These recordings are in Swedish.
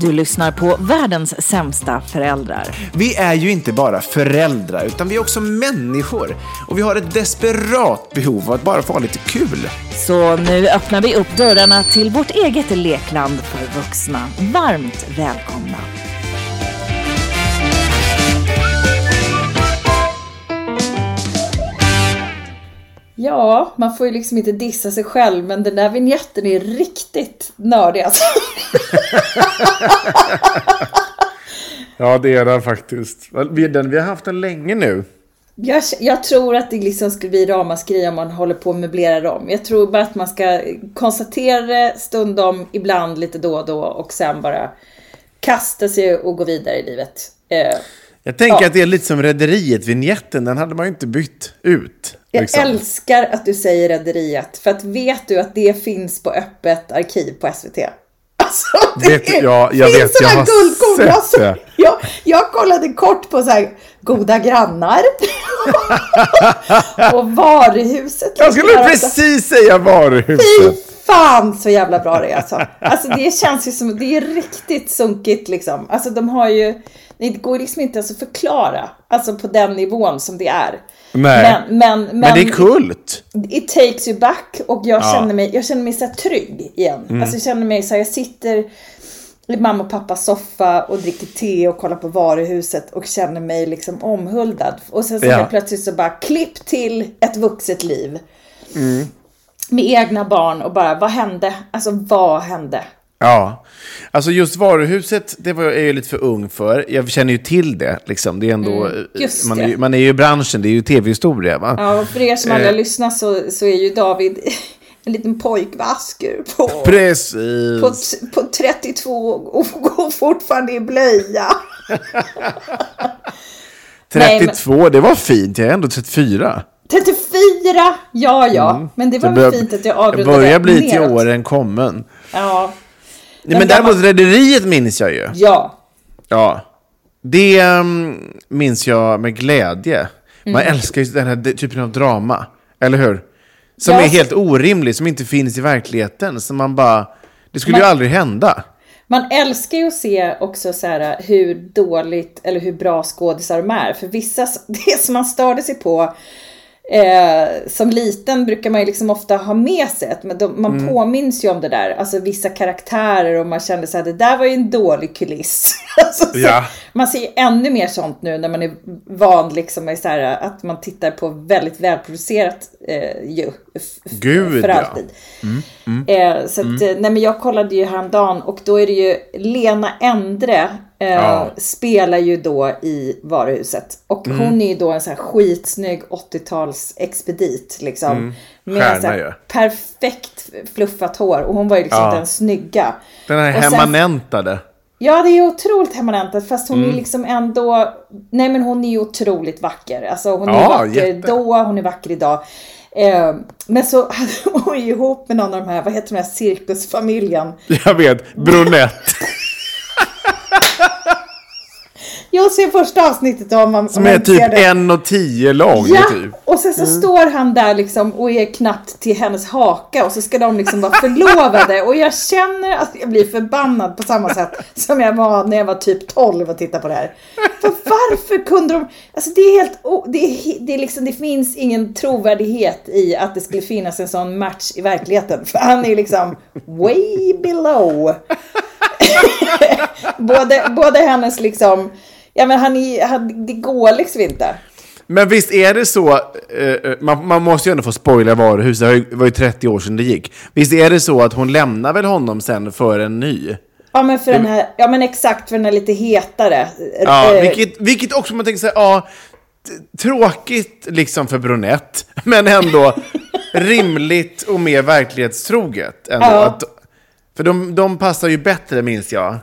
Du lyssnar på världens sämsta föräldrar. Vi är ju inte bara föräldrar, utan vi är också människor. Och vi har ett desperat behov av att bara få ha lite kul. Så nu öppnar vi upp dörrarna till vårt eget lekland för vuxna. Varmt välkomna. Ja, man får ju liksom inte dissa sig själv, men den där vignetten är riktigt nördig alltså. Ja, det är den faktiskt. Vi, den, vi har haft den länge nu. Jag, jag tror att det liksom skulle bli ramaskri om man håller på att möblera om. Jag tror bara att man ska konstatera det stundom, ibland lite då och då och sen bara kasta sig och gå vidare i livet. Eh, Jag tänker Ja. att det är lite som Rederiet, vignetten, den hade man ju inte bytt ut. Jag liksom. älskar att du säger Rederiet, för att vet du att det finns på öppet arkiv på SVT? Alltså, det Vet- är, ja, jag finns vet, jag har guldkorn. sett Jag så- det. Jag, jag kollade kort på så här, Goda grannar och Varuhuset. Jag skulle precis säga Fy varuhuset. fan så jävla bra det är alltså. Alltså det känns ju som, det är riktigt sunkigt liksom. Alltså de har ju, det går liksom inte ens att förklara. Alltså på den nivån som det är. Nej. Men, men, men, Men det är kult. It takes you back och jag Ja. känner mig, jag känner mig så trygg igen. Mm. Alltså jag känner mig så här, jag sitter i mamma och pappas soffa och dricker te och kollar på varuhuset och känner mig liksom omhuldad. Och sen så Ja. plötsligt så bara klipp till ett vuxet liv. Mm. Med egna barn och bara, vad hände? Alltså vad hände? Ja. Alltså just varuhuset, det var jag är ju lite för ung för. Jag känner ju till det. Liksom. Det är ändå, Mm, just man, är, man är ju i branschen, det är ju tv-historia. Va? Ja, och för er som aldrig har Eh. lyssnat så, så är ju David en liten pojkvasker på, på, på 32 och går fortfarande i blöja. Nej, men- 32, det var fint. Jag är ändå 34. 34! Ja, ja. Men det var väl fint att jag avrundade börjar bli till åren kommen. Ja. Nej, men däremot Rederiet minns jag ju. Ja. Ja. Det um, minns jag med glädje. Man Mm. älskar ju den här typen av drama. Eller hur? Som Ja, är helt orimlig, som inte finns i verkligheten. Som man bara... Det skulle Man- ju aldrig hända. Man älskar ju att se också så här hur dåligt eller hur bra skådisar de är. För vissa, det som man störde sig på eh, som liten brukar man ju liksom ofta ha med sig. Att man, de, man Mm. påminns ju om det där. Alltså vissa karaktärer och man kände så här, det där var ju en dålig kuliss. alltså, så, Ja. Man ser ju ännu mer sånt nu när man är van liksom med så här, att man tittar på väldigt välproducerat eh, ju. Gud, för ja. alltid. Mm, mm. Eh, så att, eh, nej men jag kollade ju häromdagen och då är det ju Lena Endre eh, Ja. spelar ju då i varuhuset. Och Mm. hon är ju då en så här skitsnygg 80-tals expedit liksom. Mm. Med Stjärna så här perfekt fluffat hår och hon var ju liksom Ja. den snygga. Den här sen- hemmanentade. Ja, det är otroligt permanentat fast hon Mm. är liksom ändå... Nej, men hon är ju otroligt vacker. Alltså hon är Ja, vacker jätte. då, hon är vacker idag. Eh, men så hade hon ju ihop med någon av de här, vad heter de här, cirkusfamiljen. Jag vet, brunett. Jag ser första avsnittet om man Som är typ en och tio lång. Ja, Typ. och sen så står han där liksom och är knappt till hennes haka och så ska de liksom vara förlovade och jag känner att jag blir förbannad på samma sätt som jag var när jag var typ 12 och tittade på det här. För varför kunde de, alltså det är helt, det, är, det, är liksom, det finns ingen trovärdighet i att det skulle finnas en sån match i verkligheten. För han är liksom way below. både, både hennes liksom, ja men han är, han, det går liksom inte. Men visst är det så, eh, man, man måste ju ändå få spoila varuhuset, det var ju 30 år sedan det gick. Visst är det så att hon lämnar väl honom sen för en ny? Ja men för den här, ja men exakt för den här lite hetare. Ja, Eh, vilket, vilket också man tänker sig, ja, tråkigt liksom för brunett, men ändå rimligt och mer verklighetstroget. Ändå. Ja. Att, för de, de passar ju bättre minns jag.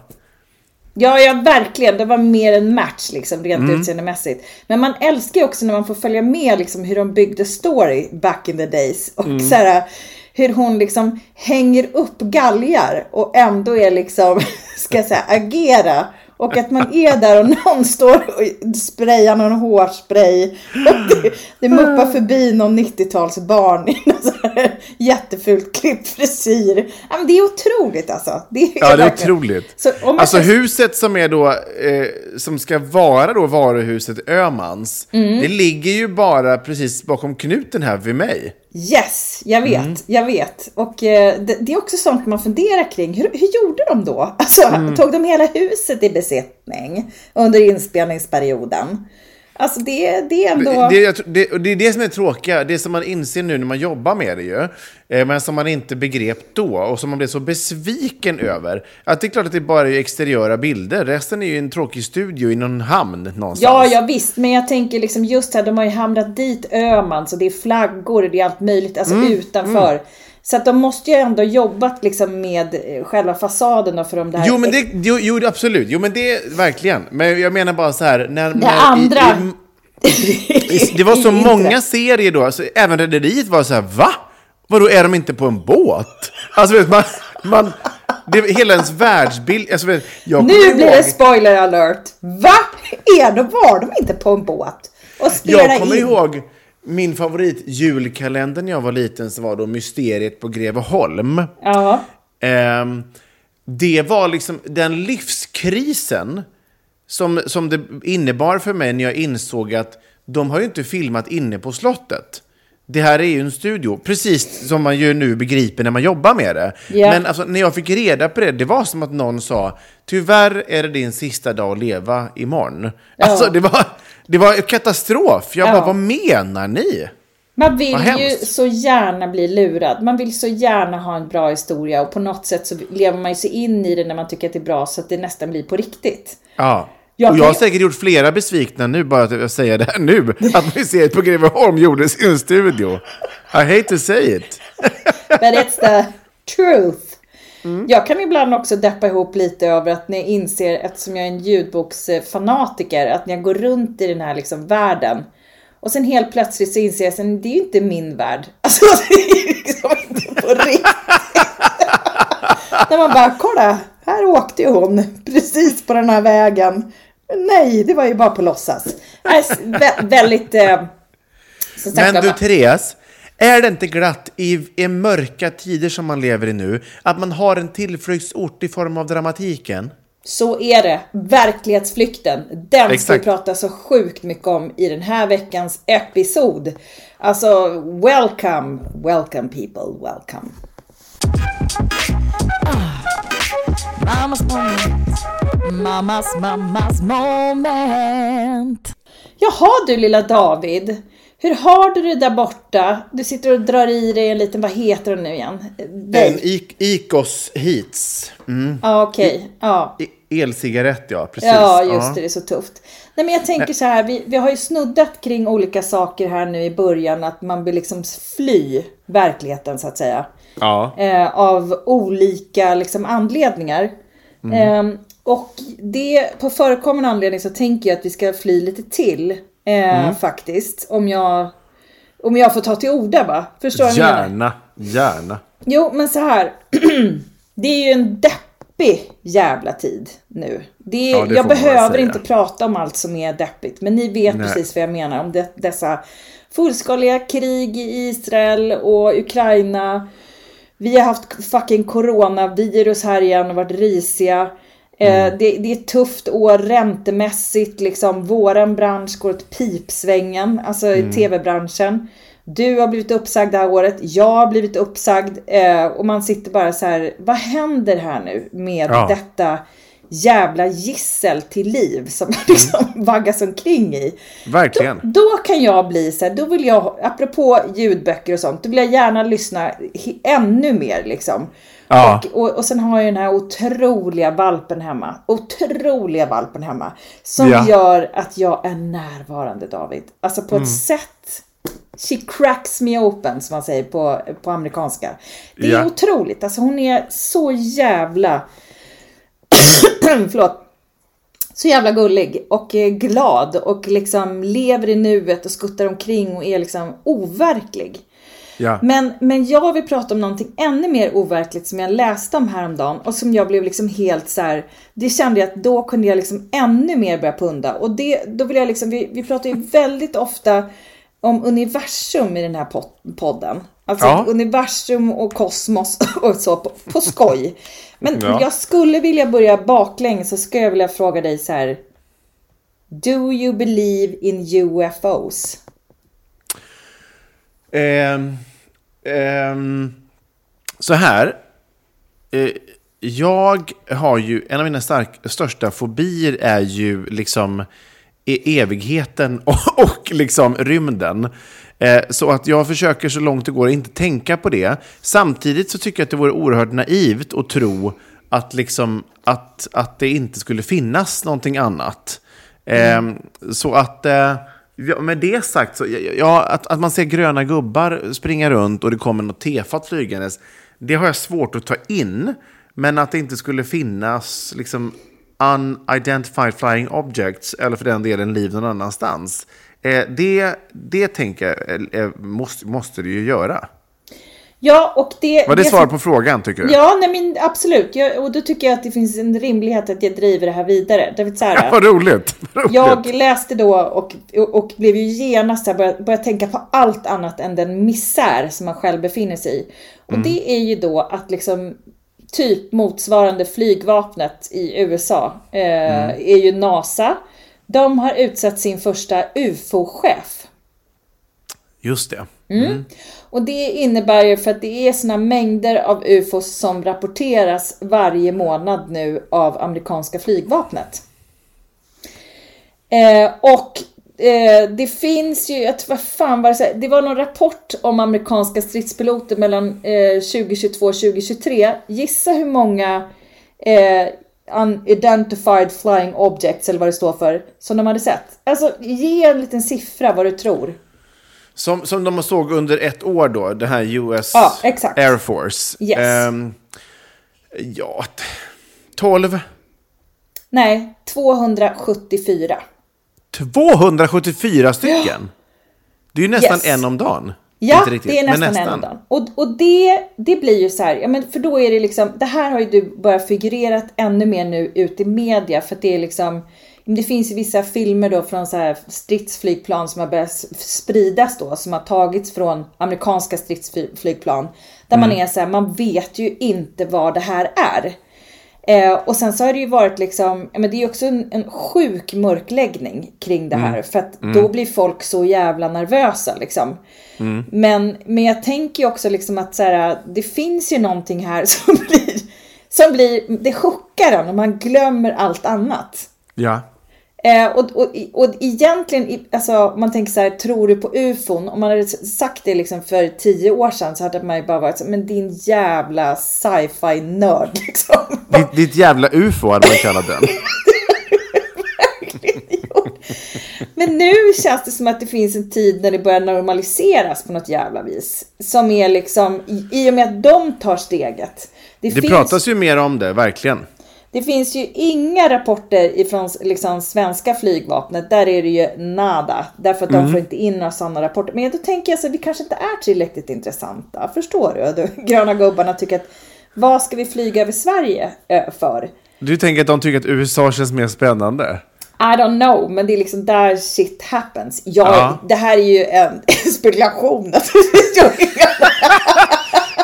Ja, ja verkligen. Det var mer en match liksom rent Mm. utseendemässigt. Men man älskar ju också när man får följa med liksom hur de byggde story back in the days. Och Mm. så här, hur hon liksom hänger upp galgar och ändå är liksom, ska jag säga, agera. Och att man är där och någon står och sprayar någon hårspray. Och det, det muppar förbi någon 90-talsbarn i någon jättefult klippt frisyr. Ja, men det är otroligt alltså. Det är Ja, det är otroligt. Så Alltså ska- huset som är då, eh, som ska vara då varuhuset Ömans, Mm. det ligger ju bara precis bakom knuten här vid mig. Yes, jag vet, Mm. jag vet. Och eh, det, det är också sånt man funderar kring. Hur, hur gjorde de då? Alltså, Mm. tog de hela huset i besittning under inspelningsperioden? Alltså det, det är ändå... Det, det, det är det som är tråkiga, det som man inser nu när man jobbar med det ju, eh, men som man inte begrep då och som man blev så besviken över. Att det är klart att det bara är exteriöra bilder, resten är ju en tråkig studio i någon hamn någonstans. Ja, ja visst, men jag tänker liksom just här, de har ju hamnat dit Öman, så det är flaggor det är allt möjligt, alltså Mm, utanför. Så att de måste ju ändå jobbat liksom med eh, själva fasaden då för de där... Jo, men det, jo, jo, absolut. Jo, men det verkligen. Men jag menar bara så här, när... Det när andra. I, i, det var så många serier då, alltså, även Rederiet var så här, va? Vadå, är de inte på en båt? Alltså, vet man, man det, hela ens världsbild, alltså, vet, jag Nu kommer blir ihåg- det spoiler alert! Va? Är de, var de inte på en båt? Och Jag kommer in? ihåg min favorit julkalender när jag var liten som var då Mysteriet på Greveholm. Ja. Ehm, det var liksom den livskrisen som, som det innebar för mig när jag insåg att de har ju inte filmat inne på slottet. Det här är ju en studio, precis som man ju nu begriper när man jobbar med det. Ja. Men alltså, när jag fick reda på det, det var som att någon sa tyvärr är det din sista dag att leva imorgon. Alltså det var, det var katastrof. Jag Ja. bara, vad menar ni? Man vill ju så gärna bli lurad. Man vill så gärna ha en bra historia och på något sätt så lever man ju sig in i det när man tycker att det är bra så att det nästan blir på riktigt. Ja. Jag och jag har säkert gjort flera besvikna nu, bara att jag säger det här nu. Att museet på Greveholm gjorde sin studio. I hate to say it. But it's the truth. Mm. Jag kan ibland också deppa ihop lite över att när jag inser, eftersom jag är en ljudboksfanatiker, att när jag går runt i den här liksom världen och sen helt plötsligt så inser jag att det är ju inte min värld. Alltså det är liksom inte på riktigt. När man bara, kolla, här åkte ju hon precis på den här vägen. Nej, det var ju bara på låtsas. Nej, vä- väldigt... Eh, Men du, Therese, är det inte glatt i, i mörka tider som man lever i nu, att man har en tillflyktsort i form av dramatiken? Så är det. Verklighetsflykten. Den ska vi Exakt. prata så sjukt mycket om i den här veckans episod. Alltså, welcome, welcome people, welcome. Mamas moment. Mamas, mamas moment. Jaha du lilla David. Hur har du det där borta? Du sitter och drar i dig en liten, vad heter den nu igen? En. I- Icos Heats. Mm. Ja, okej. Ja. E- Elcigarett, ja. Precis. Ja, just det. Det är så tufft. Nej, men jag tänker så här. Vi, vi har ju snuddat kring olika saker här nu i början. Att man vill liksom fly verkligheten så att säga. Ja. eh, av olika liksom, anledningar. Eh, och det, på förekommande anledning så tänker jag att vi ska fly lite till. Eh, Faktiskt. Om jag, om jag får ta till orda va? Förstår du? Gärna, gärna. Jo, men så här. det är ju en depp, deppig jävla tid nu. Det, Ja, det jag behöver inte prata om allt som är deppigt, men ni vet Nej. precis vad jag menar om det, dessa fullskaliga krig i Israel och Ukraina. Vi har haft fucking coronavirus här igen och varit risiga. Mm. Eh, det, det är ett tufft år räntemässigt, liksom våran bransch går åt pipsvängen, alltså Mm. i tv-branschen. Du har blivit uppsagd det här året, jag har blivit uppsagd eh, och man sitter bara så här, vad händer här nu med Ja. detta jävla gissel till liv som man liksom vaggas omkring i? Verkligen. Då, då kan jag bli så här, då vill jag, apropå ljudböcker och sånt, då vill jag gärna lyssna ännu mer liksom. Ja. Och, och, och sen har jag den här otroliga valpen hemma. Otroliga valpen hemma. Som Ja. gör att jag är närvarande David. Alltså på Mm. ett sätt. She cracks me open som man säger på, på amerikanska. Det är Ja. otroligt. Alltså hon är så jävla... Förlåt så jävla gullig och eh, glad och liksom lever i nuet och skuttar omkring och är liksom overklig. Ja. Men, men jag vill prata om någonting ännu mer overkligt som jag läste om häromdagen och som jag blev liksom helt så här. Det kände jag att då kunde jag liksom ännu mer börja punda och det, då vill jag liksom, vi, vi pratar ju väldigt ofta om universum i den här pod- podden. Alltså Ja. universum och kosmos och så på, på skoj. Men Ja. jag skulle vilja börja baklänges så skulle jag vilja fråga dig så här. Do you believe in UFOs? Ehm, ehm, så här. Eh, jag har ju, en av mina stark, största fobier är ju liksom e-, evigheten och, och liksom rymden. Eh, så att jag försöker så långt det går inte tänka på det. Samtidigt så tycker jag att det vore oerhört naivt att tro att, liksom, att, att det inte skulle finnas någonting annat. Mm. så att... Eh, Ja, med det sagt, så, ja, att, att man ser gröna gubbar springa runt och det kommer något tefat flygandes, det har jag svårt att ta in. Men att det inte skulle finnas liksom, unidentified flying objects, eller för den delen liv någon annanstans, eh, det, det tänker jag eh, eh måste, måste det ju göra. Ja, och det... Var det det svar som- på frågan, tycker du? Ja, nej men absolut. Jag, och då tycker jag att det finns en rimlighet att jag driver det här vidare. Så här, Vad roligt! Vad roligt. jag läste då och, och, och blev ju genast här, började, började tänka på allt annat än den misär som man själv befinner sig i. Och Mm. det är ju då att liksom typ motsvarande flygvapnet i USA eh, Mm. är ju NASA. De har utsett sin första UFO-chef. Just det. Och det innebär ju för att det är såna mängder av UFOs som rapporteras varje månad nu av amerikanska flygvapnet. Eh, och eh, det finns ju, jag vad fan var det, så här, det var någon rapport om amerikanska stridspiloter mellan eh, 2022 och 2023. Gissa hur många eh, unidentified flying objects, eller vad det står för, som de hade sett. Alltså, ge en liten siffra vad du tror. Som, som de såg under ett år då, det här US Ja. Air Force. Yes. Ehm, ja, t- 12. Nej, 274. 274 stycken! Det är ju nästan Yes. en om dagen. Ja, det är men nästan, en om dagen. Och, och det, det blir ju så här, ja men för då är det liksom, det här har ju du börjat figurerat ännu mer nu ut i media för att det är liksom, det finns ju vissa filmer då från så här stridsflygplan som har börjat spridas då, som har tagits från amerikanska stridsflygplan. Där man är så här, man vet ju inte vad det här är. Eh, och sen så har det ju varit liksom, men det är ju också en, en sjuk mörkläggning kring det här. För att då blir folk så jävla nervösa liksom. Men, men jag tänker ju också liksom att så här, det finns ju någonting här som blir, som blir, det chockar en och man glömmer allt annat. Ja. Eh, och, och, och egentligen, alltså, man tänker så här, tror du på ufon? Om man hade sagt det liksom för tio år sedan så hade man ju bara varit så men din jävla sci-fi nörd liksom. Ditt, ditt jävla ufo hade man kallat den. Men nu känns det som att det finns en tid när det börjar normaliseras på något jävla vis. Som är liksom, i, i och med att de tar steget. Det, Det finns, pratas ju mer om det, verkligen. Det finns ju inga rapporter ifrån liksom, svenska flygvapnet. Där är det ju nada. Därför att de får inte in några sådana rapporter. Men då tänker jag så att vi kanske inte är tillräckligt intressanta. Förstår du? De gröna gubbarna tycker att Vad ska vi flyga över Sverige för? Du tänker att de tycker att USA känns mer spännande? I don't know, men det är liksom där shit happens. Jag, Ja. Det här är ju en spekulation.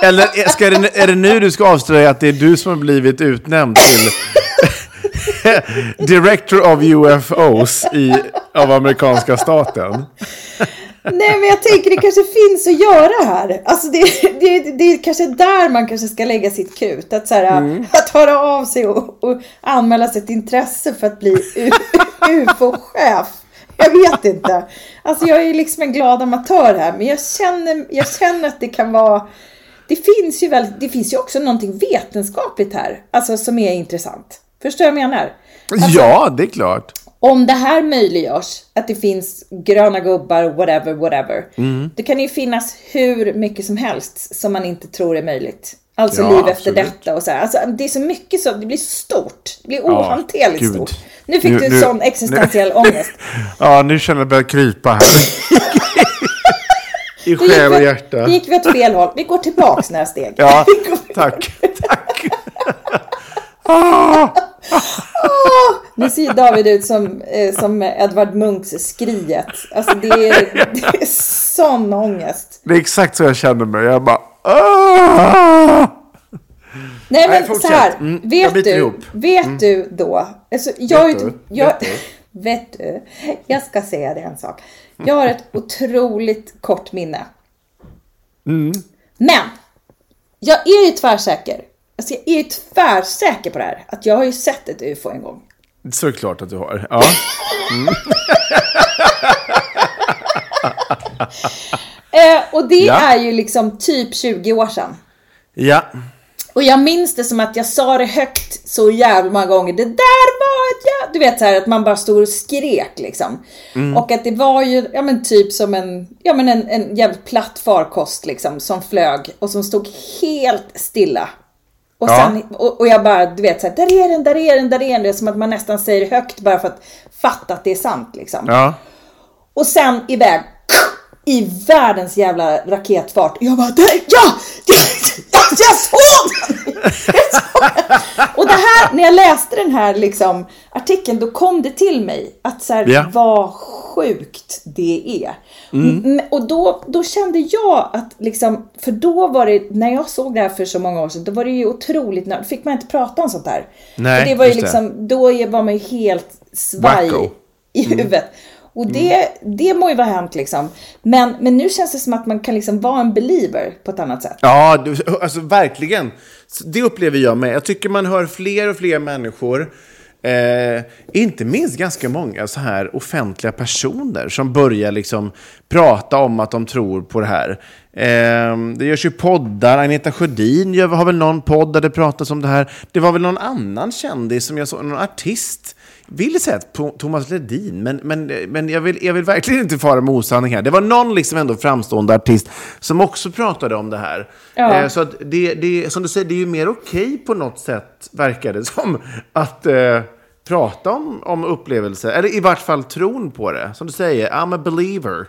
Eller ska det, är det nu du ska avslöja att det är du som har blivit utnämnd till Director of UFOs i, av amerikanska staten? Nej, men jag tänker det kanske finns att göra här. Alltså det, det, det är kanske där man kanske ska lägga sitt krut. Att, så här, Mm. att höra av sig och, och anmäla sitt intresse för att bli UFO-chef. Jag vet inte. Alltså jag är liksom en glad amatör här. Men jag känner, jag känner att det kan vara... Det finns ju väl, det finns ju också någonting vetenskapligt här. Alltså som är intressant. Förstår du vad jag menar? Alltså, Ja, det är klart. om det här möjliggörs, att det finns gröna gubbar, whatever, whatever. Mm. Det kan ju finnas hur mycket som helst som man inte tror är möjligt. Alltså Ja, liv efter absolut. detta och så här. Alltså, det är så mycket så, det blir stort. Det blir ohanterligt gud. stort. Nu fick Nu- du nu- sån existentiell ångest. Ja, nu känner jag börjar krypa här. I själ och vi- hjärta. Då gick vi åt fel håll. Vi går tillbaks några steg. Ja, tack. tack. Nu ser David ut som, eh, som Edvard Munchs Skriet. Alltså det är, det är sån ångest. Det är exakt så jag känner mig. Jag bara... "Ah!" Nej men Nej, så här, Mm, vet du, ihop. vet du då, alltså, jag, Vet du? jag, Vet vet du, jag ska säga dig en sak. Jag har ett otroligt kort minne. Mm. Men, jag är ju tvärsäker, alltså jag är ju tvärsäker på det här, att jag har ju sett ett UFO en gång. Såklart att du har. Ja. Eh, och det Ja. är ju liksom typ 20 år sedan. ja. Och jag minns det som att jag sa det högt så jävla många gånger. Det där var ett jävla... Du vet så här att man bara stod och skrek liksom. Och att det var ju, ja men typ som en, ja men en, en jävligt platt farkost liksom som flög och som stod helt stilla. Och, Ja. sen, och, och jag bara, du vet så här, där är den, där är den, där är den. Det är som att man nästan säger det högt bara för att fatta att det är sant liksom. ja. Och sen iväg i världens jävla raketfart. Jag bara, där, ja! Jag, jag såg den! Jag såg den! Och det här, när jag läste den här liksom, artikeln, då kom det till mig att så här, Ja. vad sjukt det är. Mm, Och då, då kände jag att, liksom, för då var det, när jag såg det här för så många år sedan, då var det ju otroligt, nö- fick man inte prata om sånt här. Nej, för det var ju just det. liksom, då var man ju helt svaj Wacko. i huvudet. Och det, det må ju vara hänt liksom. Men, men nu känns det som att man kan liksom vara en believer på ett annat sätt. Ja, du- alltså verkligen. Det upplever jag med. Jag tycker man hör fler och fler människor, eh, inte minst ganska många så här offentliga personer som börjar liksom prata om att de tror på det här. Eh, det görs ju poddar. Agneta Sjödin gör, har väl någon podd där det pratas om det här. Det var väl någon annan kändis som jag såg, någon artist vill säga att Thomas Ledin, men, men, men jag, vill, jag vill verkligen inte fara med osanning här. Det var någon liksom ändå framstående artist som också pratade om det här. Ja. Eh, så att det, det, som du säger, det är ju mer okej på något sätt, verkar det som, att eh, prata om, om upplevelser. Eller i vart fall tron på det. Som du säger, I'm a believer.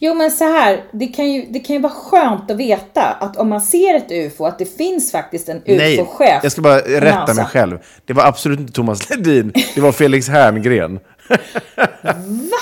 Jo men så här, det kan, ju, det kan ju vara skönt att veta att om man ser ett UFO, att det finns faktiskt en Nej, UFO-chef. jag ska bara rätta NASA. mig själv. Det var absolut inte Thomas Ledin, det var Felix Herngren. Va?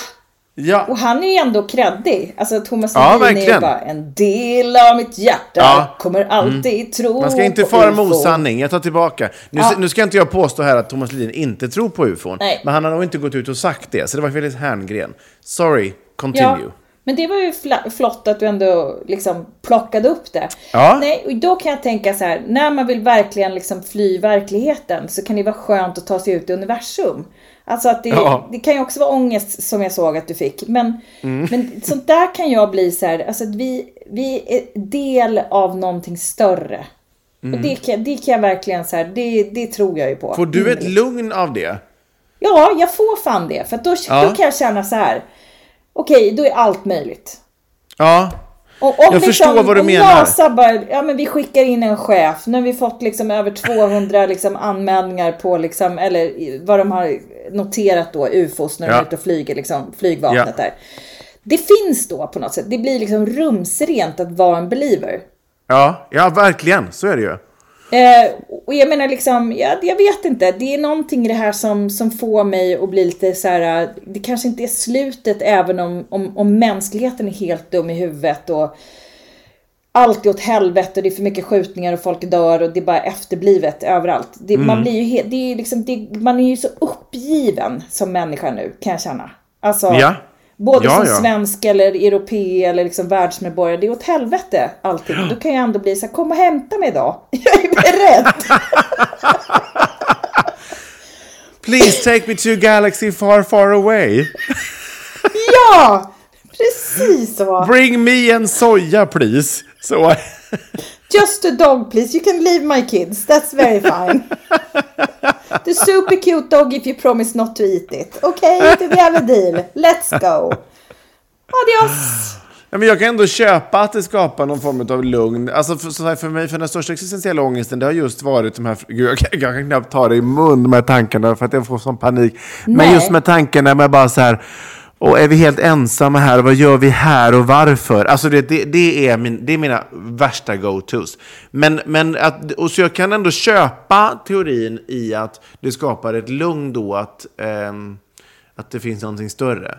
Ja. Och han är ju ändå kreddig. Alltså Thomas Ja, Ledin är ju verkligen. bara en del av mitt hjärta. Ja. Kommer alltid tro Man ska inte fara med osanning, jag tar tillbaka. Nu, Ja. nu ska inte jag påstå här att Thomas Ledin inte tror på ufon. Nej. Men han har nog inte gått ut och sagt det, så det var Felix Herngren. Sorry, continue. Ja, men det var ju flott att du ändå liksom plockade upp det. Ja. Nej, och då kan jag tänka så här, när man vill verkligen liksom fly verkligheten så kan det vara skönt att ta sig ut i universum. Alltså att det, Ja. Mm. det kan ju också vara ångest som jag såg att du fick. Men, men sånt där kan jag bli så här, alltså att vi, vi är del av någonting större. Och det kan, det kan jag verkligen så här, det, det tror jag ju på. Mm. Får du ett Mm. lugn av det? Ja, jag får fan det. För då, Ja. då kan jag känna så här, okej, då är allt möjligt. Ja. Och, och Jag förstår vad du menar. NASA bara, ja men vi skickar in en chef. Nu har vi fått liksom över 200 liksom anmälningar på liksom, eller vad de har noterat då, ufos när de Ja. är ute och flyger, liksom flygvapnet Ja. där. Det finns då på något sätt, det blir liksom rumsrent att vara en believer. Ja, ja, verkligen. Så är det ju. Eh, och jag menar liksom, ja, jag vet inte. Det är någonting i det här som, som får mig att bli lite så här. Det kanske inte är slutet även om, om, om mänskligheten är helt dum i huvudet och allt är åt helvete och det är för mycket skjutningar och folk dör och det är bara efterblivet överallt. Det, Man blir ju det är liksom, det, man är ju så uppgiven som människa nu kan jag känna. Alltså, Ja. Både Ja, som ja. svensk eller europé eller liksom världsmedborgare. Det är åt helvete allting. Då kan jag ändå bli så här, kom och hämta mig då. Jag är beredd. Please take me to a galaxy far far away. ja! Precis så. Bring me en soja please. Så. Just a dog please, you can leave my kids. That's very fine. The super cute dog if you promise not to eat it. Okay, we have a deal? Let's go. Adios! Ja, men jag kan ändå köpa att det skapar någon form av lugn. Alltså för, så för mig, för den största existentiella ångesten, det har just varit de här... Gud, jag, kan, jag kan knappt ta det i mun, de här tankarna, för att jag får sån panik. Men Nej. just med tankarna med bara så här... Och är vi helt ensamma här? Vad gör vi här och varför? Alltså det, det, det, är, min, det är mina värsta go-tos. Men, men att, och så jag kan ändå köpa teorin i att det skapar ett lugn då att, ehm, att det finns någonting större.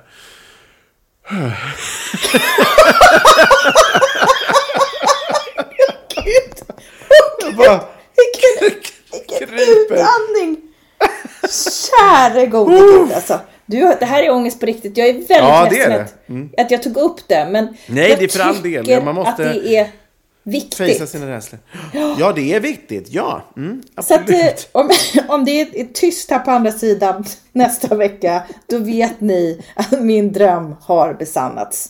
Jag bara kryper. utandning! Käre gode gud alltså. Du, det här är ångest på riktigt. Jag är väldigt Ja, det ledsen det. Mm. att, jag tog upp det. Men Nej, jag det är för all del. Ja, man måste att det är viktigt. Fejsa sina rädslor. Ja, det är viktigt. Ja, mm, Så att, absolut. eh, om, om det är tyst här på andra sidan nästa vecka, då vet ni att min dröm har besannats.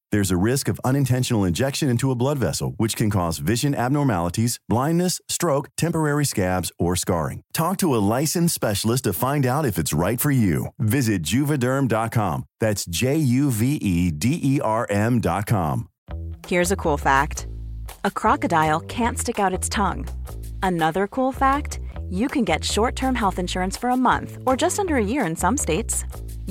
There's a risk of unintentional injection into a blood vessel, which can cause vision abnormalities, blindness, stroke, temporary scabs, or scarring. Talk to a licensed specialist to find out if it's right for you. Visit juvederm.com. That's J U V E D E R M.com. Here's a cool fact a crocodile can't stick out its tongue. Another cool fact you can get short term health insurance for a month or just under a year in some states.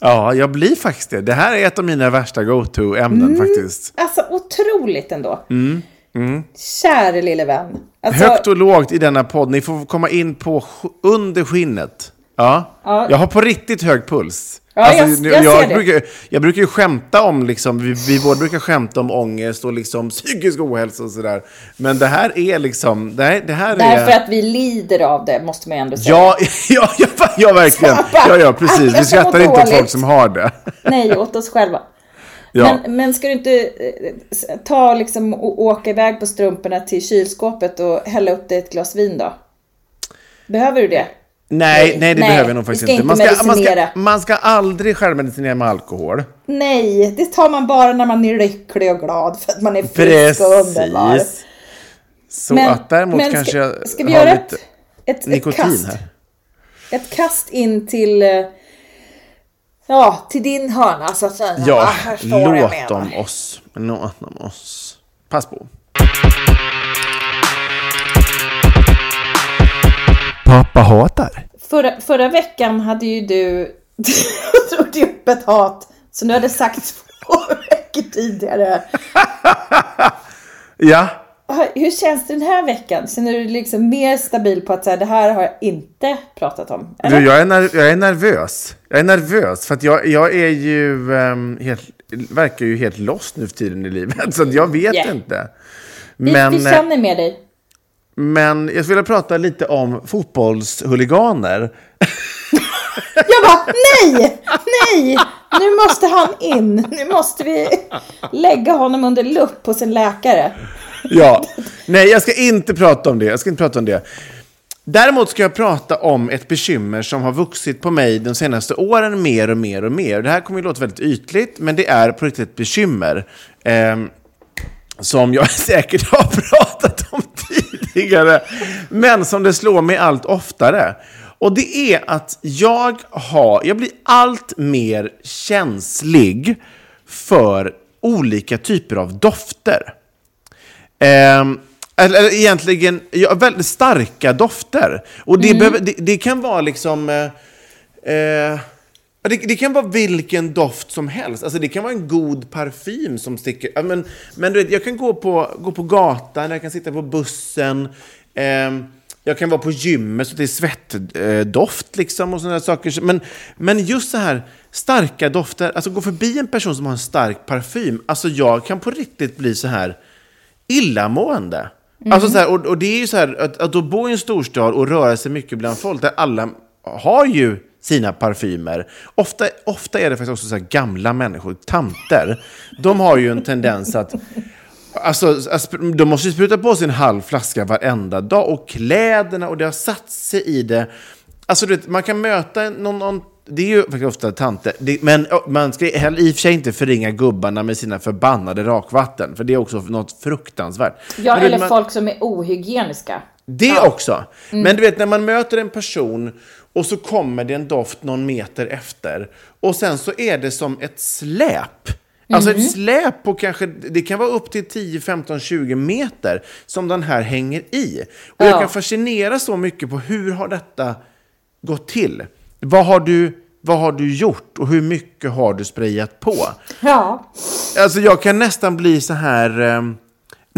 Ja, jag blir faktiskt det. Det här är ett av mina värsta go-to-ämnen faktiskt. Alltså otroligt ändå. Käre lille vän. Alltså, Högt och lågt i denna podd. Ni får komma in på under skinnet. Ja. Ja. Jag har på riktigt hög puls. Ja, jag- nu- jag ser det. brukar, jag brukar ju skämta om, liksom, vi, vi båda brukar skämta om ångest och liksom psykisk ohälsa och sådär. Men det här är liksom, det här, det här är... Därför att vi lider av det, måste man ändå säga. Ja, ja, ja, ja, verkligen. Ja, ja, precis. Vi skrattar inte åt folk som har det. Nej, åt oss själva. Ja. Men, men ska du inte eh, ta liksom och åka iväg på strumporna till kylskåpet och hälla upp dig ett glas vin då? Behöver du det? Nej, nej, det Nej, behöver jag nog faktiskt inte. Man ska, man, ska, man ska aldrig självmedicinera med alkohol. Nej, det tar man bara när man är lycklig och glad för att man är frisk och underbar. Så att däremot men kanske ska, jag ska vi göra ett, ett, ett nikotin kast? här. Ett kast in till, eh, ja, till din hörna så att säga. Ja, jag låt dem oss. Låt dem oss. Pass på. Pappa hatar. Förra, förra veckan hade ju du drog upp ett hat som du hade sagt två veckor tidigare. Ja, Hur känns det den här veckan? Känner du dig liksom mer stabil på att säga det här har jag inte pratat om? du, Eller? jag, är ner- jag är nervös. Jag är nervös för att jag, jag är ju ehm, helt, verkar ju helt lost nu för tiden i livet. Så jag vet Yeah. inte. vi, Men, vi eh, känner med dig. Men jag skulle vilja prata lite om fotbollshuliganer. Jag bara, nej, nej, nu måste han in. Nu måste vi lägga honom under lupp hos en läkare. Ja, nej jag ska inte prata om det. Jag ska inte prata om det. Däremot ska jag prata om ett bekymmer som har vuxit på mig de senaste åren mer och mer och mer. Det här kommer ju låta väldigt ytligt, men det är på riktigt ett bekymmer. ehm, som jag säkert har pratat om tidigare, men som det slår mig allt oftare. Och det är att jag, har, jag blir allt mer känslig för olika typer av dofter. Ehm, eller, egentligen ja, väldigt starka dofter. Och det, behöver, det, det kan vara liksom... Eh, eh, det, det kan vara vilken doft som helst. Alltså det kan vara en god parfym som sticker... Men, men du vet, jag kan gå på, gå på gatan, jag kan sitta på bussen. ehm, jag kan vara på gymmet så det är svettdoft liksom och sådana saker. Men, men just så här starka dofter, alltså gå förbi en person som har en stark parfym. Alltså jag kan på riktigt bli så här illamående. Alltså så här, och, och det är ju så här, att, att då bo i en storstad och röra sig mycket bland folk, där alla har ju sina parfymer. Ofta, ofta är det faktiskt också så här gamla människor, tanter. De har ju en tendens att Alltså, de måste ju spruta på sig en halv flaska varenda dag. Och kläderna, och det har satt sig i det. Alltså, du vet, man kan möta någon, någon det är ju faktiskt ofta tanter. Det, men man ska heller i och för sig inte förringa gubbarna med sina förbannade rakvatten. För det är också något fruktansvärt. Ja, Men eller man- folk som är ohygieniska. det Ja. också. Men du vet, när man möter en person och så kommer det en doft någon meter efter. Och sen så är det som ett släp. Alltså ett släp på kanske, det kan vara upp till 10, 15, 20 meter som den här hänger i. Och jag Ja. kan fascineras så mycket på hur har detta gått till? Vad har du, vad har du gjort och hur mycket har du sprayat på? Ja. Alltså jag kan nästan bli så här... ehm,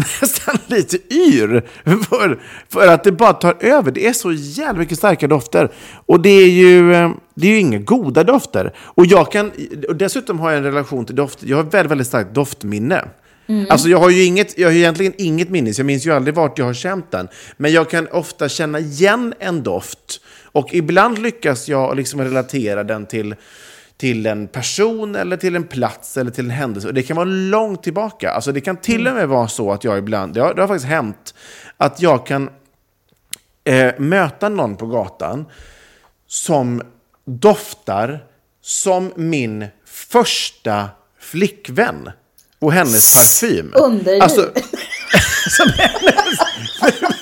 nästan lite yr för, för att det bara tar över. Det är så jävla mycket starka dofter. Och det är ju, ehm, det är ju inga goda dofter. Och jag kan... Och dessutom har jag en relation till dofter. Jag har väldigt, väldigt starkt doftminne. Alltså jag har ju inget, jag har egentligen inget minne, så jag minns ju aldrig vart jag har känt den. Men jag kan ofta känna igen en doft. Och ibland lyckas jag liksom relatera den till, till en person eller till en plats eller till en händelse. Och det kan vara långt tillbaka. Alltså det kan till och med vara så att jag ibland, det har, det har faktiskt hänt, att jag kan eh, möta någon på gatan som doftar som min första flickvän och hennes parfym. Underliv. Alltså, som hennes,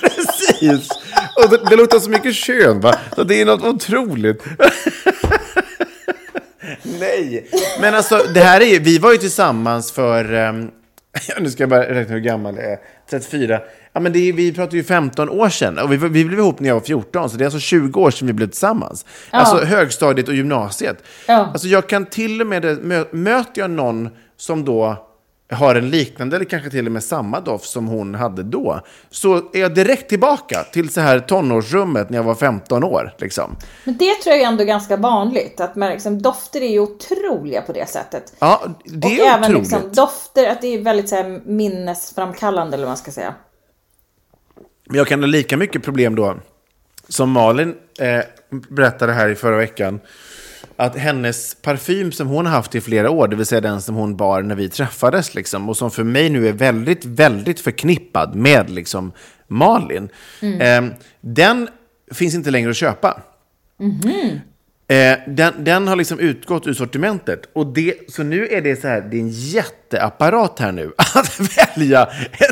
precis. Och det, det luktar så mycket kön, va? Så det är något otroligt. Nej, men alltså det här är ju, vi var ju tillsammans för, ja, nu ska jag bara räkna hur gammal jag är, 34. Ja, men det är, vi pratar ju 15 år sedan och vi, vi blev ihop när jag var 14, så det är alltså 20 år sedan vi blev tillsammans. Alltså högstadiet och gymnasiet. Ja. Alltså jag kan till och med, mö, möter jag någon som då har en liknande eller kanske till och med samma doft som hon hade då, så är jag direkt tillbaka till så här tonårsrummet när jag var 15 år. Liksom. Men det tror jag är ändå ganska vanligt. Att man liksom, dofter är ju otroliga på det sättet. Ja, det och är även otroligt. liksom, dofter, att det är väldigt så här, minnesframkallande eller vad man ska säga. Men jag kan ha lika mycket problem då, som Malin eh, berättade här i förra veckan, att hennes parfym som hon har haft i flera år, det vill säga den som hon bar när vi träffades, liksom, och som för mig nu är väldigt, väldigt förknippad med liksom, Malin, eh, den finns inte längre att köpa. Eh, den, den har liksom utgått ur sortimentet. Och det, så nu är det så här, det är en jätteapparat här nu att välja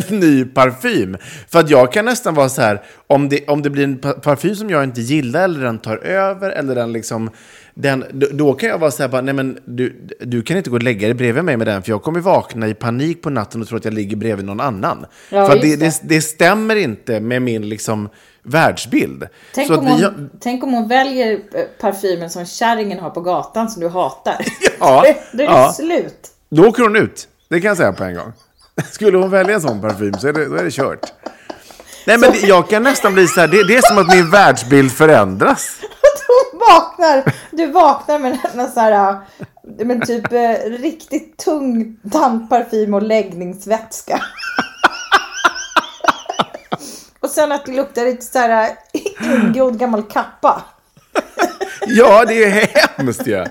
en ny parfym. För att jag kan nästan vara så här, om det, om det blir en pa- parfym som jag inte gillar eller den tar över eller den liksom, den, då, kan jag vara så här, bara, nej men du, du kan inte gå och lägga dig bredvid mig med den för jag kommer vakna i panik på natten och tro att jag ligger bredvid någon annan. Ja, för det, det. det, stämmer inte med min liksom världsbild. Tänk, om vi hon, har- tänk om hon väljer eh, parfymen som kärringen har på gatan som du hatar. Ja, Då är det ja. slut. Då åker hon ut. Det kan jag säga på en gång. Skulle hon välja en sån parfym så är det, då är det kört. Nej, men det, jag kan nästan bli så här, det, det är som att min världsbild förändras. Du vaknar, du vaknar med en sån här, men typ eh, riktigt tung tandparfym och läggningsvätska. Och sen att det luktar lite så här eh, ingrodd gammal kappa. Ja, det är hemskt ja.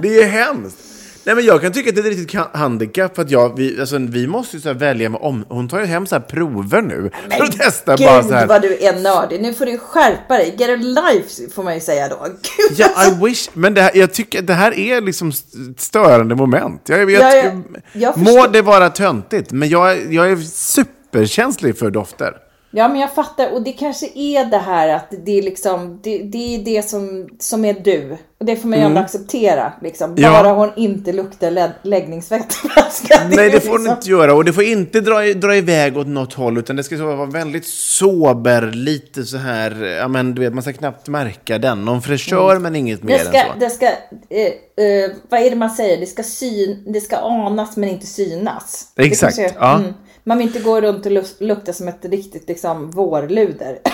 Det är hemskt. Nej, men jag kan tycka att det är ett riktigt ka- handikapp för att jag, vi, alltså, vi måste ju så välja med om. Hon tar ju hem så här prover nu för att testa Gud bara så här. vad du är nördig. Nu får du skärpa dig. Get a life får man ju säga då. Gud, Ja, alltså. I wish. Men det här, jag tycker att det här är liksom st- störande moment. Jag, jag, Ja, jag, ja, jag må det vara töntigt, men jag, jag är superkänslig för dofter. Ja, men jag fattar. Och det kanske är det här att det är liksom, det, det är det som, som är du. Och det får man ju ändå acceptera. Liksom. Mm. Ja. Bara hon inte luktar lä-. Nej, det får hon liksom- inte göra. Och det får inte dra, dra iväg åt något håll, utan det ska så vara väldigt sober, lite så här, ja men du vet, man ska knappt märka den. Någon fräschör, men inget mer ska, än så. det ska eh, eh, vad är det man säger? Det ska, syn, det ska anas men inte synas. Exakt, kanske- ja. Man vill inte gå runt och luk- lukta som ett riktigt liksom, vårluder.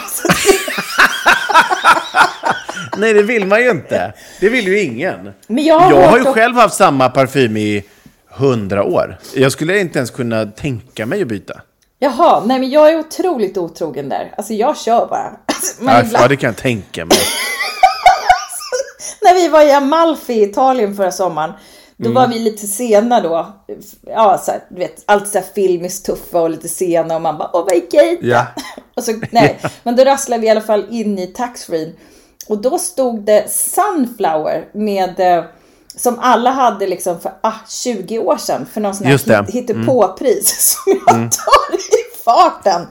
Nej, det vill man ju inte. Det vill ju ingen. Men jag har jag har ju och- själv haft samma parfym i hundra år. Jag skulle inte ens kunna tänka mig att byta. Jaha, nej men jag är otroligt otrogen där. Alltså jag kör bara. Alltså, men Ja, ibland- det kan jag tänka mig. när vi var i Amalfi i Italien förra sommaren. Då Mm. var vi lite sena då. Ja, så här, du vet, allt så här filmiskt tuffa och lite sena och man bara, vad är gate? Ja. Och så, nej, men då rasslade vi i alla fall in i taxfree. Och då stod det Sunflower med, eh, som alla hade liksom för ah, 20 år sedan. För någon sån här det. Mm. hittepåpris som jag tar i farten.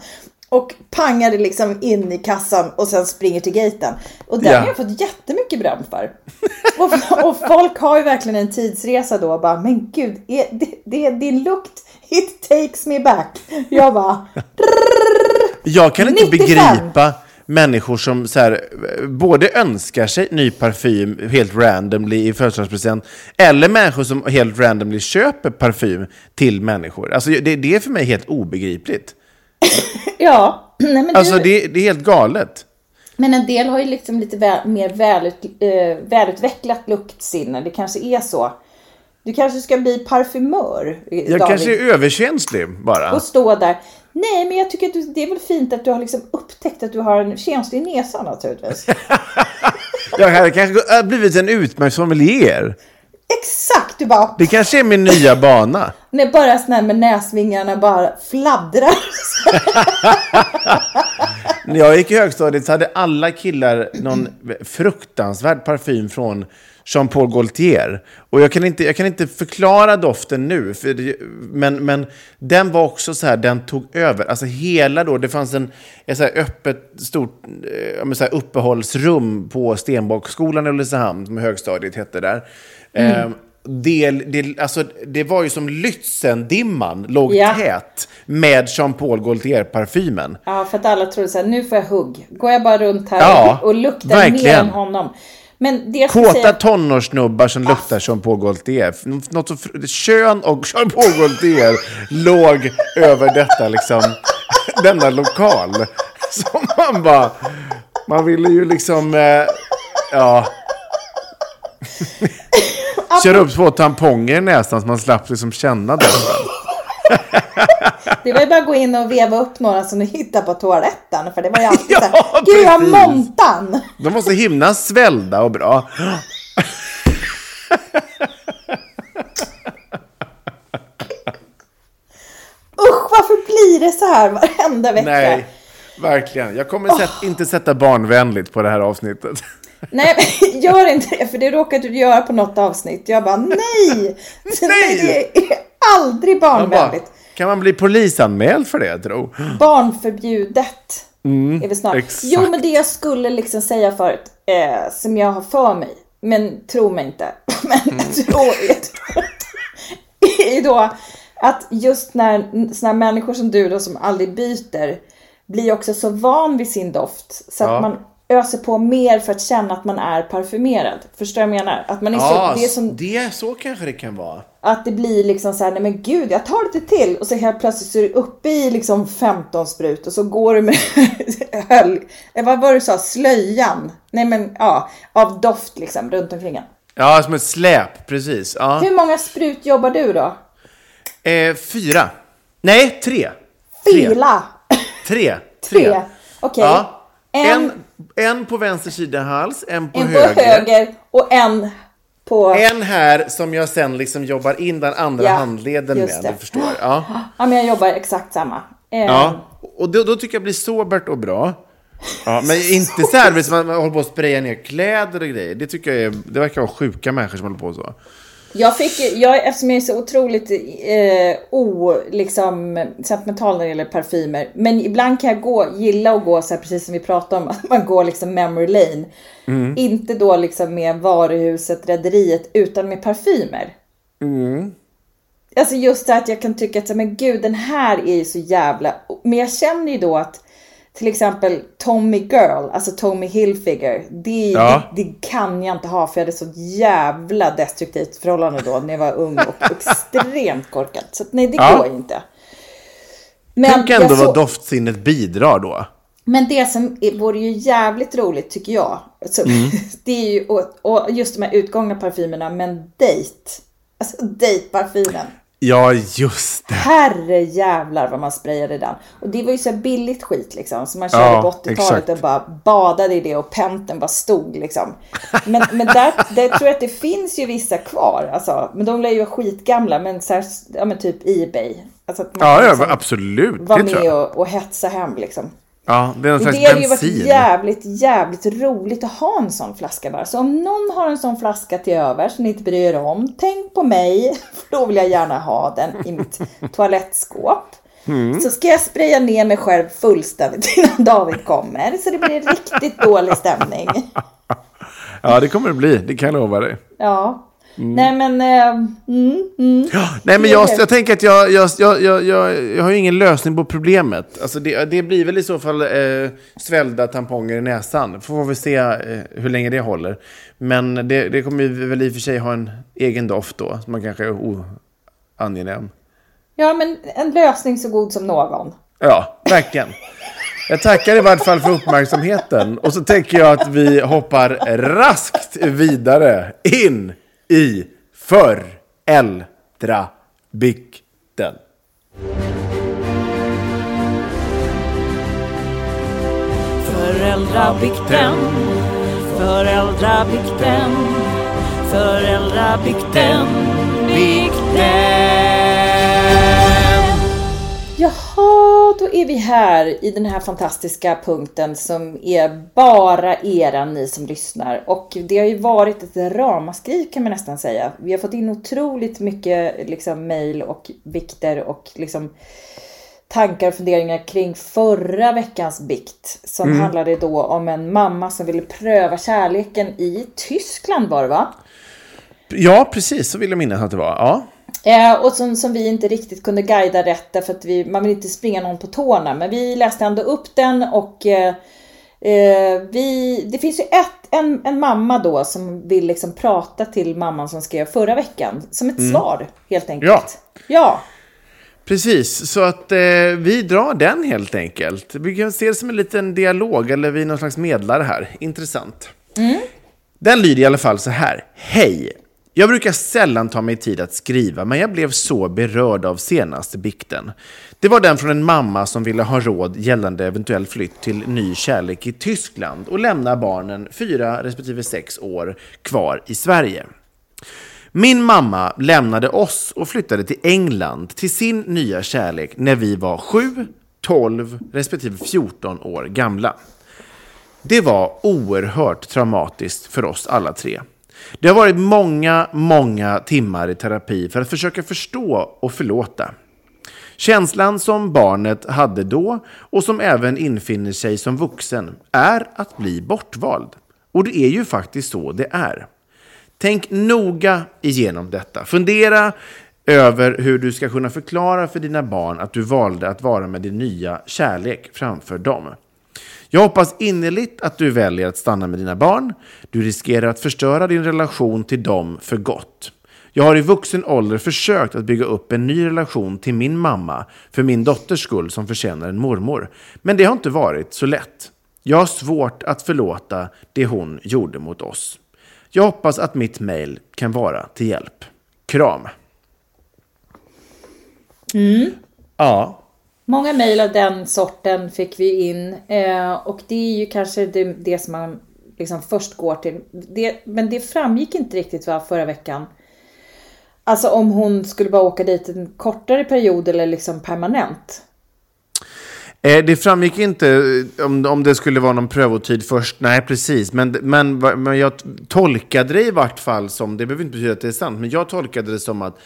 Och pangade liksom in i kassan och sen springer till gaten. Och den Ja. har jag fått jättemycket beröm för. Och, och folk har ju verkligen en tidsresa då och bara, men gud, är, det, det är din lukt, it takes me back. Jag bara, Jag kan inte 95. begripa människor som så här, både önskar sig ny parfym helt randomly i födelsedagspresent eller människor som helt randomly köper parfym till människor. Alltså, det, det är för mig helt obegripligt. ja. Nej, men, Alltså, du, det, det är helt galet. men en del har ju liksom lite väl, mer välut, eh, välutvecklat luktsinne. Det kanske är så. Du kanske ska bli parfymör, eh, Jag David. kanske är överkänslig bara. och stå där. Nej, men jag tycker att du, det är väl fint att du har liksom upptäckt att du har en känslig näsa naturligtvis. Jag hade kanske blivit en utmärkt sommelier. Exakt! Du bara, Det kanske är min nya bana. När bara sån här med näsvingarna bara fladdrar. När jag gick i högstadiet så hade alla killar någon fruktansvärd parfym från Jean-Paul Gaultier. Och jag kan inte, jag kan inte förklara doften nu, det, men, men den var också så här, den tog över. Alltså hela då, det fanns en, ett så här öppet, stort eh, så här uppehållsrum på Stenbockskolan i Ulricehamn, som högstadiet hette där. Eh, det, det, alltså, det var ju som Lützendimman låg Ja. tät med Jean-Paul Gaultier-parfymen. Ja, för att alla trodde så här, nu får jag hugg. Går jag bara runt här Ja, och luktar mer verkligen. än honom. Men det jag Kåta säga, tonårssnubbar som luktar Jean-Paul Gaultier. Något så kön och Jean-Paul Gaultier låg över detta liksom, denna lokal. Som man bara, man ville ju liksom, eh, ja. Köra upp två tamponger i näsan så man slapp liksom känna den. det var ju bara att gå in och veva upp några som du hittade på toaletten. För det var ju alltid Ja, så här, gud jag har montan! De var så himla svällda och bra. Usch, varför blir det så här varenda vecka? Nej, verkligen. Jag kommer sätt, inte sätta barnvänligt på det här avsnittet. Nej, gör inte det, för det råkade du göra på något avsnitt. Jag bara, nej! nej! Det är aldrig barnvänligt. Kan man bli polisanmäld för det, tro? Barnförbjudet. Mm, är det snart. exakt. Jo, men det jag skulle liksom säga förut, eh, som jag har för mig, men tro mig inte, men Mm. tro är då att just när såna människor som du då som aldrig byter blir också så van vid sin doft så att Ja. man öser på mer för att känna att man är parfymerad. Förstår du vad jag menar? Att man är Ja, så, det är som det, så kanske det kan vara. att det blir liksom så här, nej men gud, jag tar lite till. Och så helt plötsligt så är du uppe i liksom 15 sprut och så går du med höll, eh, vad var det du sa, slöjan? Nej men ja, av doft liksom runt omkring en. Ja, som ett släp, precis. Ja. Hur många sprut jobbar du då? Eh, fyra. Nej, tre. Tre. Fila! Tre. Tre. Okej. Ja. En, En, en på vänster sida hals, en på en på höger. höger och en på... En här som jag sen liksom jobbar in den andra Ja, handleden med, det. du förstår. Ja. Ja, men jag jobbar exakt samma. Eh, ja. Och då, då tycker jag blir sobert och bra. Ja, men inte så här som man man håller på att spraya ner kläder och grejer. Det tycker jag är, det verkar vara sjuka människor som håller på så. Jag fick, jag, eftersom jag är så otroligt eh, o, liksom, sentimental när det gäller parfymer. Men ibland kan jag gå, gilla att gå så här, precis som vi pratade om, att man går liksom memory lane. Mm. Inte då liksom med varuhuset, rederiet, utan med parfymer. Mm. Alltså just det att jag kan tycka att, men gud, den här är ju så jävla... Men jag känner ju då att till exempel Tommy Girl, alltså Tommy Hilfiger, det, Ja. det, det kan jag inte ha för jag hade så jävla destruktivt förhållande då när jag var ung och extremt korkad. Så nej, det Ja. går ju inte. Men, Tänk ändå så- vad doftsinnet bidrar då. men det som är, vore ju jävligt roligt tycker jag, alltså, Mm. det är ju och, och just de här utgångna parfymerna, men date. Alltså date-parfymen. Ja, just det. Herre jävlar vad man sprayade den. Och det var ju så här billigt skit liksom. Så man körde Ja, på 80-talet exakt. och bara badade i det och penten bara stod liksom. Men, men där, där tror jag att det finns ju vissa kvar. Alltså, men de lär ju vara skitgamla. Men, så här, ja, men typ Ebay. Alltså Ja, ja liksom absolut. tror med och, och hetsa hem liksom. Ja, det är någon slags det hade ju varit bensin. jävligt, jävligt roligt att ha en sån flaska bara. Så om någon har en sån flaska till över som ni inte bryr er om, tänk på mig. För då vill jag gärna ha den i mitt toalettskåp. Mm. Så ska jag spraya ner mig själv fullständigt innan David kommer. Så det blir riktigt dålig stämning. Ja, det kommer det bli. Det kan jag lova dig. Ja. Nej men, eh, mm, mm. Nej, men jag, jag tänker att jag, jag, jag, jag, jag, har ingen lösning på problemet. Alltså det, det blir väl i så fall eh, svällda tamponger i näsan. Får vi se eh, hur länge det håller. Men det, det kommer ju väl i och för sig ha en egen doft då. Som man kanske är oangenäm. Ja men en lösning så god som någon. Ja, verkligen. Jag tackar i vart fall för uppmärksamheten. Och så tänker jag att vi hoppar raskt vidare in i föräldrabikten. Föräldrabikten, föräldrabikten, föräldrabikten, bikten. Jaha, då är vi här i den här fantastiska punkten som är bara era ni som lyssnar. Och det har ju varit ett ramaskri kan man nästan säga. Vi har fått in otroligt mycket liksom mejl och vikter och liksom tankar och funderingar kring förra veckans bikt. Som Mm. handlade då om en mamma som ville pröva kärleken i Tyskland var det va? Ja, precis. Så vill jag minnas att det var. Ja. Eh, och som, som vi inte riktigt kunde guida rätt därför att vi, man vill inte springa någon på tårna. Men vi läste ändå upp den och eh, eh, vi, det finns ju ett, en, en mamma då som vill liksom prata till mamman som skrev förra veckan. Som ett Mm. svar helt enkelt. Ja. Ja. Precis, så att eh, vi drar den helt enkelt. Vi kan se det som en liten dialog, eller vi är någon slags medlare här. Intressant. Den lyder i alla fall så här. Hej! Jag brukar sällan ta mig tid att skriva, men jag blev så berörd av senaste bikten. Det var den från en mamma som ville ha råd gällande eventuell flytt till ny kärlek i Tyskland och lämna barnen fyra respektive sex år kvar i Sverige. Min mamma lämnade oss och flyttade till England till sin nya kärlek när vi var 7, 12 respektive 14 år gamla. Det var oerhört traumatiskt för oss alla tre. Det har varit många, många timmar i terapi för att försöka förstå och förlåta. Känslan som barnet hade då och som även infinner sig som vuxen är att bli bortvald. Och det är ju faktiskt så det är. Tänk noga igenom detta. Fundera över hur du ska kunna förklara för dina barn att du valde att vara med din nya kärlek framför dem. Jag hoppas innerligt att du väljer att stanna med dina barn. Du riskerar att förstöra din relation till dem för gott. Jag har i vuxen ålder försökt att bygga upp en ny relation till min mamma för min dotters skull som förtjänar en mormor. Men det har inte varit så lätt. Jag har svårt att förlåta det hon gjorde mot oss. Jag hoppas att mitt mejl kan vara till hjälp. Kram! Mm. Ja, Många mejl av den sorten fick vi in eh, och det är ju kanske det, det som man liksom först går till. Det, men det framgick inte riktigt va, förra veckan. Alltså om hon skulle bara åka dit en kortare period eller liksom permanent. Eh, Det framgick inte eh, om, om det skulle vara någon prövotid först. Nej, precis. Men, men, men jag tolkade det i vart fall som, det behöver inte betyda att det är sant, men jag tolkade det som att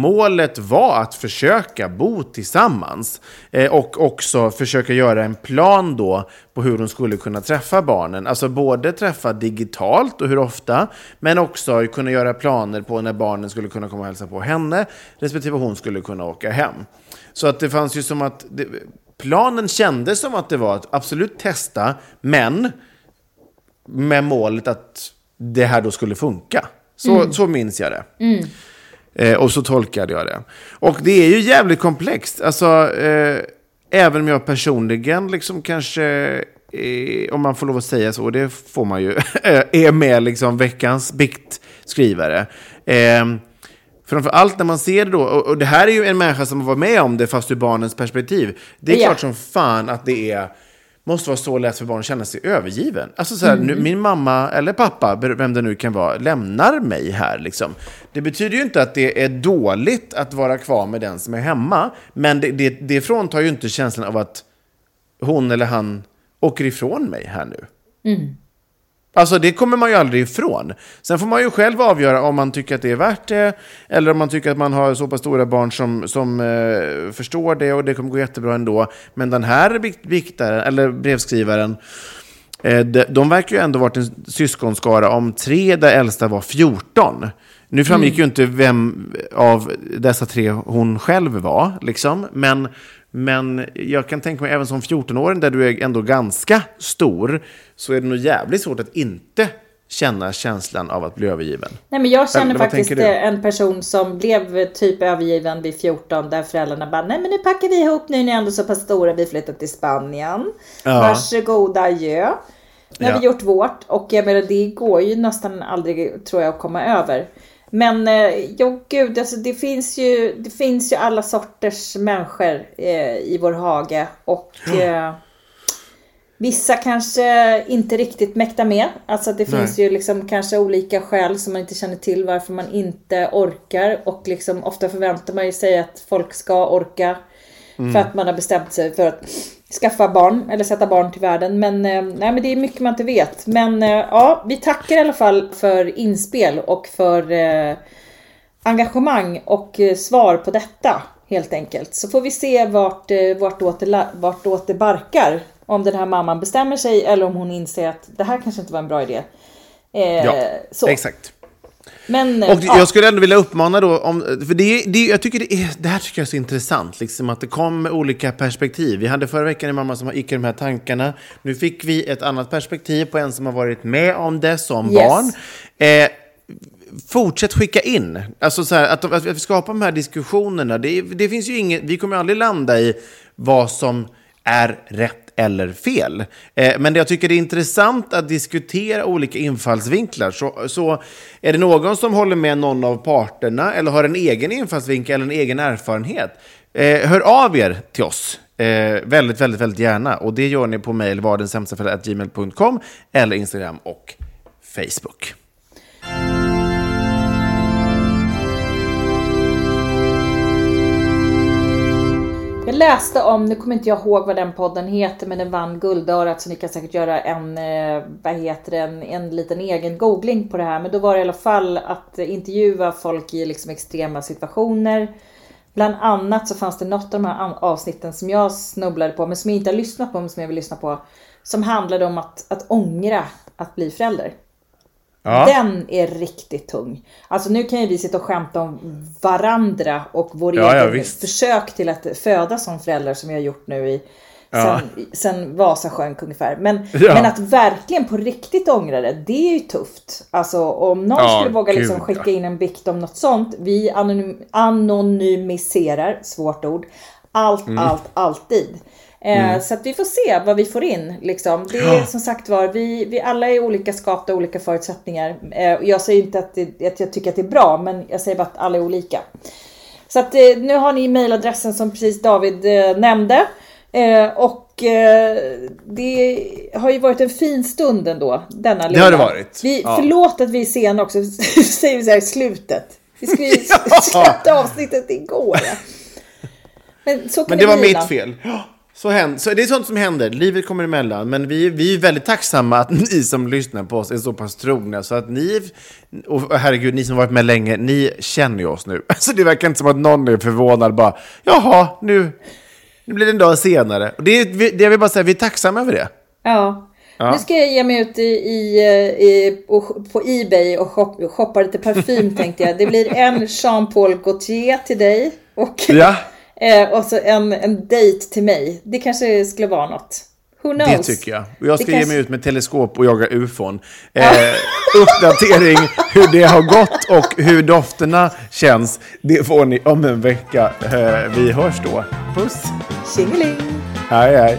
målet var att försöka bo tillsammans. Eh, och också försöka göra en plan då på hur hon skulle kunna träffa barnen. Alltså både träffa digitalt och hur ofta, men också kunna göra planer på när barnen skulle kunna komma och hälsa på henne, respektive hon skulle kunna åka hem. Så att det fanns ju som att... Det, planen kändes som att det var att absolut testa, men med målet att det här då skulle funka. Så, så minns jag det. Eh, och så tolkade jag det. Och det är ju jävligt komplext. Alltså, eh, även om jag personligen liksom kanske, eh, om man får lov att säga så, och det får man ju, är med liksom veckans biktskrivare. Framför allt när man ser det då, och, och det här är ju en människa som var med om det fast ur barnens perspektiv. Det är Ja. klart som fan att det är, måste vara så lätt för barn att känna sig övergiven. Alltså så här, nu, min mamma eller pappa, vem det nu kan vara, lämnar mig här liksom. Det betyder ju inte att det är dåligt att vara kvar med den som är hemma, men det, det, det fråntar ju inte känslan av att hon eller han åker ifrån mig här nu. Alltså det kommer man ju aldrig ifrån. Sen får man ju själv avgöra om man tycker att det är värt det, eller om man tycker att man har så pass stora barn som, som eh, förstår det och det kommer gå jättebra ändå. Men den här bik- biktaren, eller brevskrivaren, eh, de, de verkar ju ändå varit en syskonskara om tre där äldsta var 14. Nu framgick ju inte vem av dessa tre hon själv var, liksom. men, men jag kan tänka mig även som 14-åring där du är ändå ganska stor så är det nog jävligt svårt att inte känna känslan av att bli övergiven. Nej men jag känner Eller faktiskt eh, en person som blev typ övergiven vid 14 där föräldrarna bara nej men nu packar vi ihop nu, ni är ändå så pass stora, vi flyttar till Spanien. Ja. Varsågoda adjö. Nu har Ja. vi gjort vårt och jag menar det går ju nästan aldrig tror jag att komma över. Men eh, jo gud, alltså det finns ju, det finns ju alla sorters människor eh, i vår hage och eh, Vissa kanske inte riktigt mäktar med. Alltså det Nej. finns ju liksom kanske olika skäl som man inte känner till varför man inte orkar. Och liksom ofta förväntar man ju sig att folk ska orka. För att man har bestämt sig för att skaffa barn eller sätta barn till världen. Men, eh, nej, men det är mycket man inte vet. Men eh, ja, vi tackar i alla fall för inspel och för eh, engagemang och eh, svar på detta helt enkelt. Så får vi se vart, vart, det, vart det barkar. Om den här mamman bestämmer sig eller om hon inser att det här kanske inte var en bra idé. Ja, så. exakt. Men eh, Och ja. jag skulle ändå vilja uppmana då, om, för det, det, jag tycker det, är, det här tycker jag är så intressant, liksom att det kom med olika perspektiv. Vi hade förra veckan en mamma som gick i de här tankarna. Nu fick vi ett annat perspektiv på en som har varit med om det som Yes. barn. Eh, fortsätt skicka in. Alltså så här, att, att vi skapar de här diskussionerna. Det, det finns ju inget, vi kommer aldrig landa i vad som är rätt eller fel. Eh, men jag tycker det är intressant att diskutera olika infallsvinklar. Så, så är det någon som håller med någon av parterna eller har en egen infallsvinkel eller en egen erfarenhet, eh, hör av er till oss. Eh, väldigt, väldigt, väldigt gärna. Och det gör ni på mejl vardensämstafälla.gmail.com eller Instagram och Facebook. Jag läste om, nu kommer inte jag ihåg vad den podden heter, men den vann Guldörat så ni kan säkert göra en, eh, vad heter det, en, en liten egen googling på det här. Men då var det i alla fall att intervjua folk i liksom extrema situationer. Bland annat så fanns det något av de här avsnitten som jag snubblade på, men som jag inte har lyssnat på, men som jag vill lyssna på. Som handlade om att, att ångra att bli förälder. Ja. Den är riktigt tung. Alltså nu kan ju vi sitta och skämta om varandra och vår ja, egen ja, försök till att föda som förälder som vi har gjort nu i sen, sen Vasa sjönk ungefär. Men, men att verkligen på riktigt ångra det, det är ju tufft. Alltså om någon skulle våga liksom skicka in en bikt om något sånt. Vi anonym, anonymiserar, svårt ord, allt, mm. allt, alltid. Eh, mm. Så att vi får se vad vi får in. Liksom. Det är ja. som sagt var, vi, vi alla är olika skapta, olika förutsättningar. Eh, jag säger inte att, det, att jag tycker att det är bra, men jag säger bara att alla är olika. Så att eh, nu har ni mejladressen som precis David nämnde. Och det har ju varit en fin stund ändå, denna lilla. Det har det varit. Vi, ja. Förlåt att vi är sena också, säger vi så här i slutet. Vi skulle ju släppa avsnittet igår. Men, så kan Men det, det var mitt fel. Så, händer, så det är sånt som händer. Livet kommer emellan. Men vi, vi är väldigt tacksamma att ni som lyssnar på oss är så pass trogna. Så att ni, och herregud, ni som varit med länge, ni känner ju oss nu. Alltså det verkar inte som att någon är förvånad bara, jaha, nu, nu blir det en dag senare. Och det, det jag vill bara säga, vi är tacksamma över det. Ja. ja. Nu ska jag ge mig ut i, i, i på Ebay och shop, shoppa lite parfym tänkte jag. Det blir en Jean Paul Gaultier till dig. Och ja. Eh, och så en, en dejt till mig. Det kanske skulle vara något. Who knows? Det tycker jag. Och jag ska det ge mig ut med teleskop och jaga ufon. Eh, uppdatering hur det har gått och hur dofterna känns. Det får ni om en vecka. Eh, vi hörs då. Puss! Tjingeling! Hej, hej!